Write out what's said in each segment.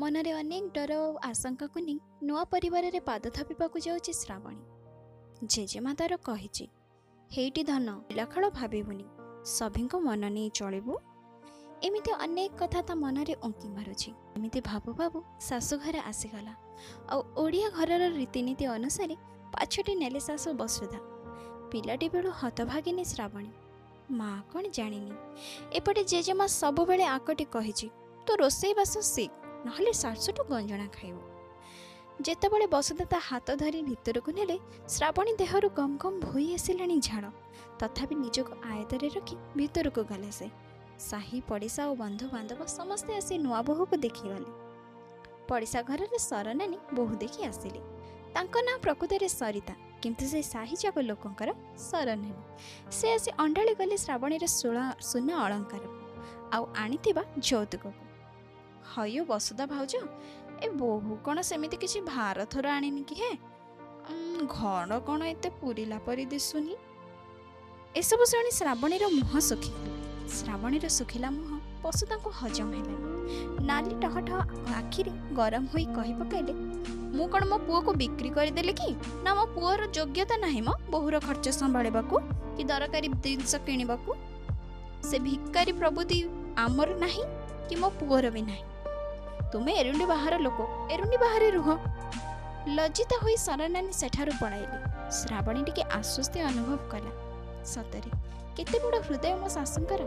ମନରେ ଅନେକ ଡର ଓ ଆଶଙ୍କାକୁ ନେଇ ନୂଆ ପରିବାରରେ ପାଦ ଥାପିବାକୁ ଯାଉଛି ଶ୍ରାବଣୀ। ଜେଜେମା ତାର କହିଛି ହେଇଟି ଧନ ପିଲାଖଳ ଭାବିବୁନି ସଭିଙ୍କ ମନ ନେଇ ଚଳିବୁ ଏମିତି ଅନେକ କଥା ତା ମନରେ ଉଙ୍କି ମାରୁଛି। ଏମିତି ଭାବୁ ଭାବୁ ଶାଶୁଘରେ ଆସିଗଲା। ଆଉ ଓଡ଼ିଆ ଘରର ରୀତିନୀତି ଅନୁସାରେ ପାଛଟି ନେଲେ ଶାଶୁ ବସୁଧା। ପିଲାଟି ବେଳୁ ହତଭାଗିନୀ ଶ୍ରାବଣୀ। ମା କ'ଣ ଜାଣିନି। ଏପଟେ ଜେଜେମା ସବୁବେଳେ ଆକଟି କହିଛି ତୁ ରୋଷେଇବାସ ଶିଖ। ନହେଲେ ଶାଶୁଠୁ ଗଞ୍ଜଣା ଖାଇବୁ। ଯେତେବେଳେ ବସୁଧା ତା ହାତ ଧରି ଭିତରକୁ ନେଲେ ଶ୍ରାବଣୀ ଦେହରୁ ଗମ୍ ଗମ୍ ଭୋଇ ଆସିଲାଣି ଝାଳ। ତଥାପି ନିଜକୁ ଆୟତରେ ରଖି ଭିତରକୁ ଗଲେ ସେ। ସାହି ପଡ଼ିଶା ଓ ବନ୍ଧୁବାନ୍ଧବ ସମସ୍ତେ ଆସି ନୂଆ ବୋହୂକୁ ଦେଖିଗଲେ। ପଡ଼ିଶା ଘରରେ ସରନାନୀ ବୋହୂ ଦେଖି ଆସିଲେ। ତାଙ୍କ ନାଁ ପ୍ରକୃତରେ ସରିତା କିନ୍ତୁ ସେ ସାହିଯାକ ଲୋକଙ୍କର ସରନାନୀ। ସେ ଆସି ଅଣ୍ଡାଳି ଗଲେ ଶ୍ରାବଣୀର ସୁନା ଅଳଙ୍କାର ଆଉ ଆଣିଥିବା ଯୌତୁକକୁ ହଇଓ ବସୁଧା ଭାଉଜ ଏ ବୋହୂ କ'ଣ ସେମିତି କିଛି ଭାର ଥର ଆଣିନି କି ହେ? ଘର କ'ଣ ଏତେ ପୁରିଲା ପରି ଦିଶୁନି? ଏସବୁ ଶୁଣି ଶ୍ରାବଣୀର ମୁହଁ ଶୁଖିଲା ଶ୍ରାବଣୀର ଶୁଖିଲା ମୁହଁ ବସୁଧାଙ୍କୁ ହଜମ ହେଲାନି। ନାଲି ଟହଟହ ଆଖିରେ ଗରମ ହୋଇ କହି ପକାଇଲେ ମୁଁ କ'ଣ ମୋ ପୁଅକୁ ବିକ୍ରି କରିଦେଲି କି? ନା ମୋ ପୁଅର ଯୋଗ୍ୟତା ନାହିଁ ମ ବୋହୂର ଖର୍ଚ୍ଚ ସମ୍ଭାଳିବାକୁ କି ଦରକାରୀ ଜିନିଷ କିଣିବାକୁ। ସେ ଭିକାରୀ ପ୍ରଭୃତି ଆମର ନାହିଁ କି ମୋ ପୁଅର ବି ନାହିଁ। ତୁମେ ଏରୁଣ୍ଡି ବାହାର ଲୋକ ଏରୁଣ୍ଡି ବାହାରେ ରୁହ। ଲଜ୍ଜିତ ହୋଇ ସରନାନୀ ସେଠାରୁ ପଳାଇଲେ। ଶ୍ରାବଣୀ ଟିକେ ଆଶ୍ୱସ୍ତି ଅନୁଭବ କଲା। ସତରେ କେତେ ବଡ଼ ହୃଦୟ ମୋ ଶାଶୁଙ୍କର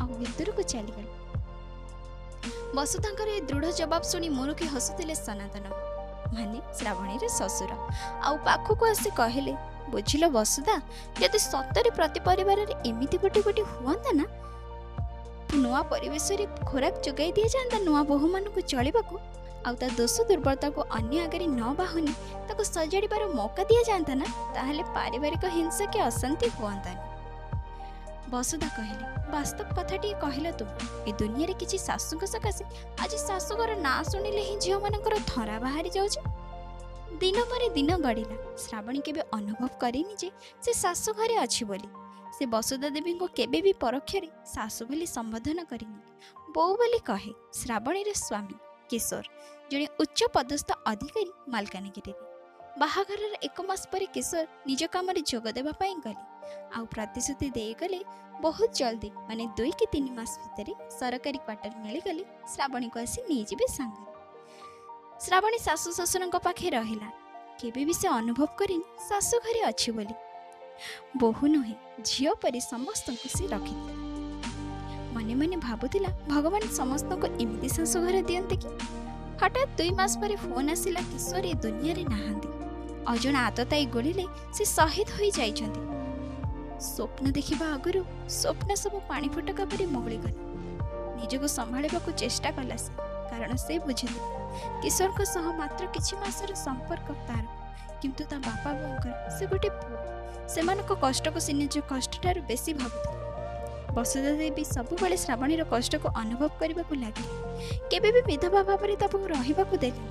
ଆଉ ଭିତରକୁ ଚାଲିଗଲେ। ବସୁଧାଙ୍କର ଏ ଦୃଢ଼ ଜବାବ ଶୁଣି ମୁରୁକି ହସୁଥିଲେ ସନାତନ। ମାନେ ଶ୍ରାବଣୀର ଶ୍ୱଶୁର। ଆଉ ପାଖକୁ ଆସି କହିଲେ ବୁଝିଲ ବସୁଧା ଯଦି ସତରେ ପ୍ରତି ପରିବାରରେ ଏମିତି ଗୋଟି ଗୋଟି ହୁଅନ୍ତା ନା ନୂଆ ପରିବେଶରେ ଖୋରାକ ଯୋଗାଇ ଦିଆଯାଆନ୍ତା ନୂଆ ବୋହୂମାନଙ୍କୁ ଚଳିବାକୁ ଆଉ ତା ଦୋଷ ଦୁର୍ବଳତାକୁ ଅନ୍ୟ ଆଗରେ ନ ବାହୁନି ତାକୁ ସଜାଡ଼ିବାର ମୌକା ଦିଆଯାଆନ୍ତା ନା ତାହେଲେ ପାରିବାରିକ ହିଂସା କି ଅଶାନ୍ତି ହୁଅନ୍ତାନି। ବସୁଧା କହିଲେ ବାସ୍ତବ କଥାଟିଏ କହିଲ ତୁମେ ଏ ଦୁନିଆରେ କିଛି ଶାଶୁଙ୍କ ସକାଶେ ଆଜି ଶାଶୁଘର ନାଁ ଶୁଣିଲେ ହିଁ ଝିଅମାନଙ୍କର ଧରା ବାହାରି ଯାଉଛି। ଦିନ ପରେ ଦିନ ଗଡ଼ିଲା ଶ୍ରାବଣୀ କେବେ ଅନୁଭବ କରିନି ଯେ ସେ ଶାଶୁ ଘରେ ଅଛି ବୋଲି। ସେ ବସୁଧା ଦେବୀଙ୍କୁ କେବେ ବି ପରୋକ୍ଷରେ ଶାଶୁ ବୋଲି ସମ୍ବୋଧନ କରିନି। ବୋଉ ବୋଲି କହେ ଶ୍ରାବଣୀର ସ୍ୱାମୀ କିଶୋର। ଜଣେ ଉଚ୍ଚ ପଦସ୍ଥ ଅଧିକାରୀ ମାଲକାନଗିରିରେ। ବାହାଘରର ଏକ ମାସ ପରେ କିଶୋର ନିଜ କାମରେ ଯୋଗ ଦେବା ପାଇଁ ଗଲେ। ଆଉ ପ୍ରତିଶ୍ରୁତି ଦେଇଗଲେ ବହୁତ ଜଲ୍ଦି ମାନେ ଦୁଇ କି ତିନି ମାସ ଭିତରେ ସରକାରୀ କ୍ୱାର୍ଟର ମିଳିଗଲେ ଶ୍ରାବଣୀକୁ ଆସି ନେଇଯିବେ ସାଙ୍ଗରେ। ଶ୍ରାବଣୀ ଶାଶୁ ଶ୍ୱଶୁରଙ୍କ ପାଖେ ରହିଲା। କେବେ ବି ସେ ଅନୁଭବ କରିନି ଶାଶୁ ଘରେ ଅଛି ବୋଲି। ବୋହୂ ନୁହେଁ ଝିଅ ପରି ସମସ୍ତଙ୍କୁ ସେ ରଖିଥିଲା। ମନେ ମନେ ଭାବୁଥିଲା ଭଗବାନ ସମସ୍ତଙ୍କୁ ଏମିତି ଶାଶୁ ଘର ଦିଅନ୍ତେ କି? ହଠାତ୍ ଦୁଇ ମାସ ପରେ ଫୋନ୍ ଆସିଲା କିଶୋର ଏ ଦୁନିଆରେ ନାହାନ୍ତି। ଅଜଣା ଆତତାଇ ଗୋଳିଲେ ସେ ଶହୀଦ ହୋଇ ଯାଇଛନ୍ତି ସ୍ୱପ୍ନ ଦେଖିବା ଆଗରୁ ସ୍ୱପ୍ନ ସବୁ ପାଣି ଫୁଟକା ପରି ମଉଳିଗଲା ନିଜକୁ ସମ୍ଭାଳିବାକୁ ଚେଷ୍ଟା କଲା ସେ କାରଣ ସେ ବୁଝିଥିଲା କିଶୋରଙ୍କ ସହ ମାତ୍ର କିଛି ମାସର ସମ୍ପର୍କ ତାର କିନ୍ତୁ ତା ବାପା ବୋଉଙ୍କର ସେ ଗୋଟେ ପୁଅ। ସେମାନଙ୍କ କଷ୍ଟକୁ ସେ ନିଜ କଷ୍ଟଠାରୁ ବେଶୀ ଭାବୁଥିଲା। ବସୁଧା ଦେବୀ ସବୁବେଳେ ଶ୍ରାବଣୀର କଷ୍ଟକୁ ଅନୁଭବ କରିବାକୁ ଲାଗିଲେ। କେବେ ବି ବିଧବା ଭାବରେ ତାକୁ ରହିବାକୁ ଦେଲେନି।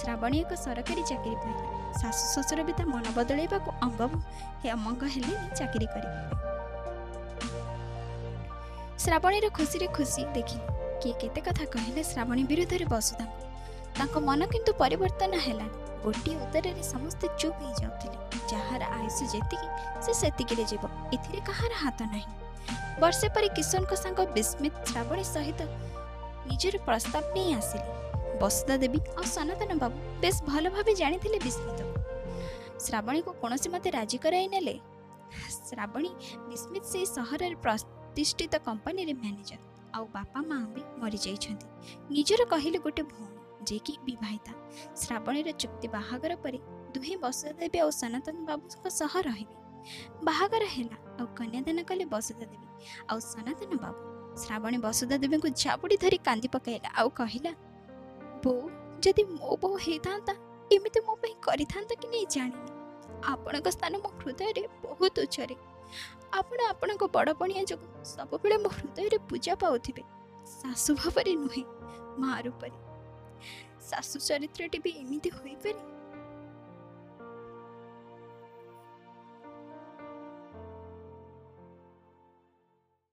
ଶ୍ରାବଣୀ ଏକ ସରକାରୀ ଚାକିରି ପାଇଲା। ଶାଶୁ ଶ୍ୱଶୁର ବି ତା ମନ ବଦଳାଇବାକୁ ଅଙ୍ଗ ହେ ଅମଙ୍ଗ ହେଲେ ଚାକିରି କରିବେ। ଶ୍ରାବଣୀର ଖୁସିରେ ଖୁସି ଦେଖି କିଏ କେତେ କଥା କହିଲେ ଶ୍ରାବଣୀ ବିରୁଦ୍ଧରେ ବସୁଧାଙ୍କୁ ତାଙ୍କ ମନ କିନ୍ତୁ ପରିବର୍ତ୍ତନ ହେଲାନି। ଗୋଟିଏ ଉତ୍ତରରେ ସମସ୍ତେ ଚୁପ୍ ହେଇଯାଉଥିଲେ। ଯାହାର ଆୟୁଷ ଯେତିକି ସେ ସେତିକିରେ ଯିବ। ଏଥିରେ କାହାର ହାତ ନାହିଁ। ବର୍ଷେ ପରେ କିଶୋରଙ୍କ ସାଙ୍ଗ ବିସ୍ମିତ ଶ୍ରାବଣୀ ସହିତ ନିଜର ପ୍ରସ୍ତାବ ନେଇ ଆସିଲେ। ବସୁଧା ଦେବୀ ଆଉ ସନାତନ ବାବୁ ବେଶ ଭଲ ଭାବେ ଜାଣିଥିଲେ ବିସ୍ମିତକୁ। ଶ୍ରାବଣୀକୁ କୌଣସି ମତେ ରାଜି କରାଇ ନେଲେ? ଶ୍ରାବଣୀ ବିସ୍ମିତ ସେହି ସହରରେ ପ୍ରତିଷ୍ଠିତ କମ୍ପାନୀରେ ମ୍ୟାନେଜର ଆଉ ବାପା ମା ବି ମରିଯାଇଛନ୍ତି। ନିଜର କହିଲେ ଗୋଟେ ଭଉଣୀ। ଯିଏକି ବିବାହିତା ଶ୍ରାବଣୀର ଚୁକ୍ତି ବାହାଘର ପରେ ଦୁହେଁ ବସୁଧା ଦେବୀ ଆଉ ସନାତନ ବାବୁଙ୍କ ସହ ରହିବେ ବାହାଘର ହେଲା ଆଉ କନ୍ୟାଦାନ କଲେ ବସୁଧା ଦେବୀ ଆଉ ସନାତନ ବାବୁ ଶ୍ରାବଣୀ ବସୁଧା ଦେବୀଙ୍କୁ ଝାବୁଡ଼ି ଧରି କାନ୍ଦି ପକାଇଲା ଆଉ କହିଲା ବୋଉ ଯଦି ମୋ ବୋଉ ହେଇଥାନ୍ତା ଏମିତି ମୋ ପାଇଁ କରିଥାନ୍ତା କି ନେଇ ଜାଣିନି। ଆପଣଙ୍କ ସ୍ଥାନ ମୋ ହୃଦୟରେ ବହୁତ ଉଚ୍ଚରେ। ଆପଣ ଆପଣଙ୍କ ବଡ଼ ପଣିଆ ଯୋଗୁଁ ସବୁବେଳେ ମୋ ହୃଦୟରେ ପୂଜା ପାଉଥିବେ। ଶାଶୁ ଭାବରେ ନୁହେଁ ମା ରୂପରେ ଶାଶୁ ଚରିତ୍ରଟି ବି ଏମିତି ହୋଇପାରେ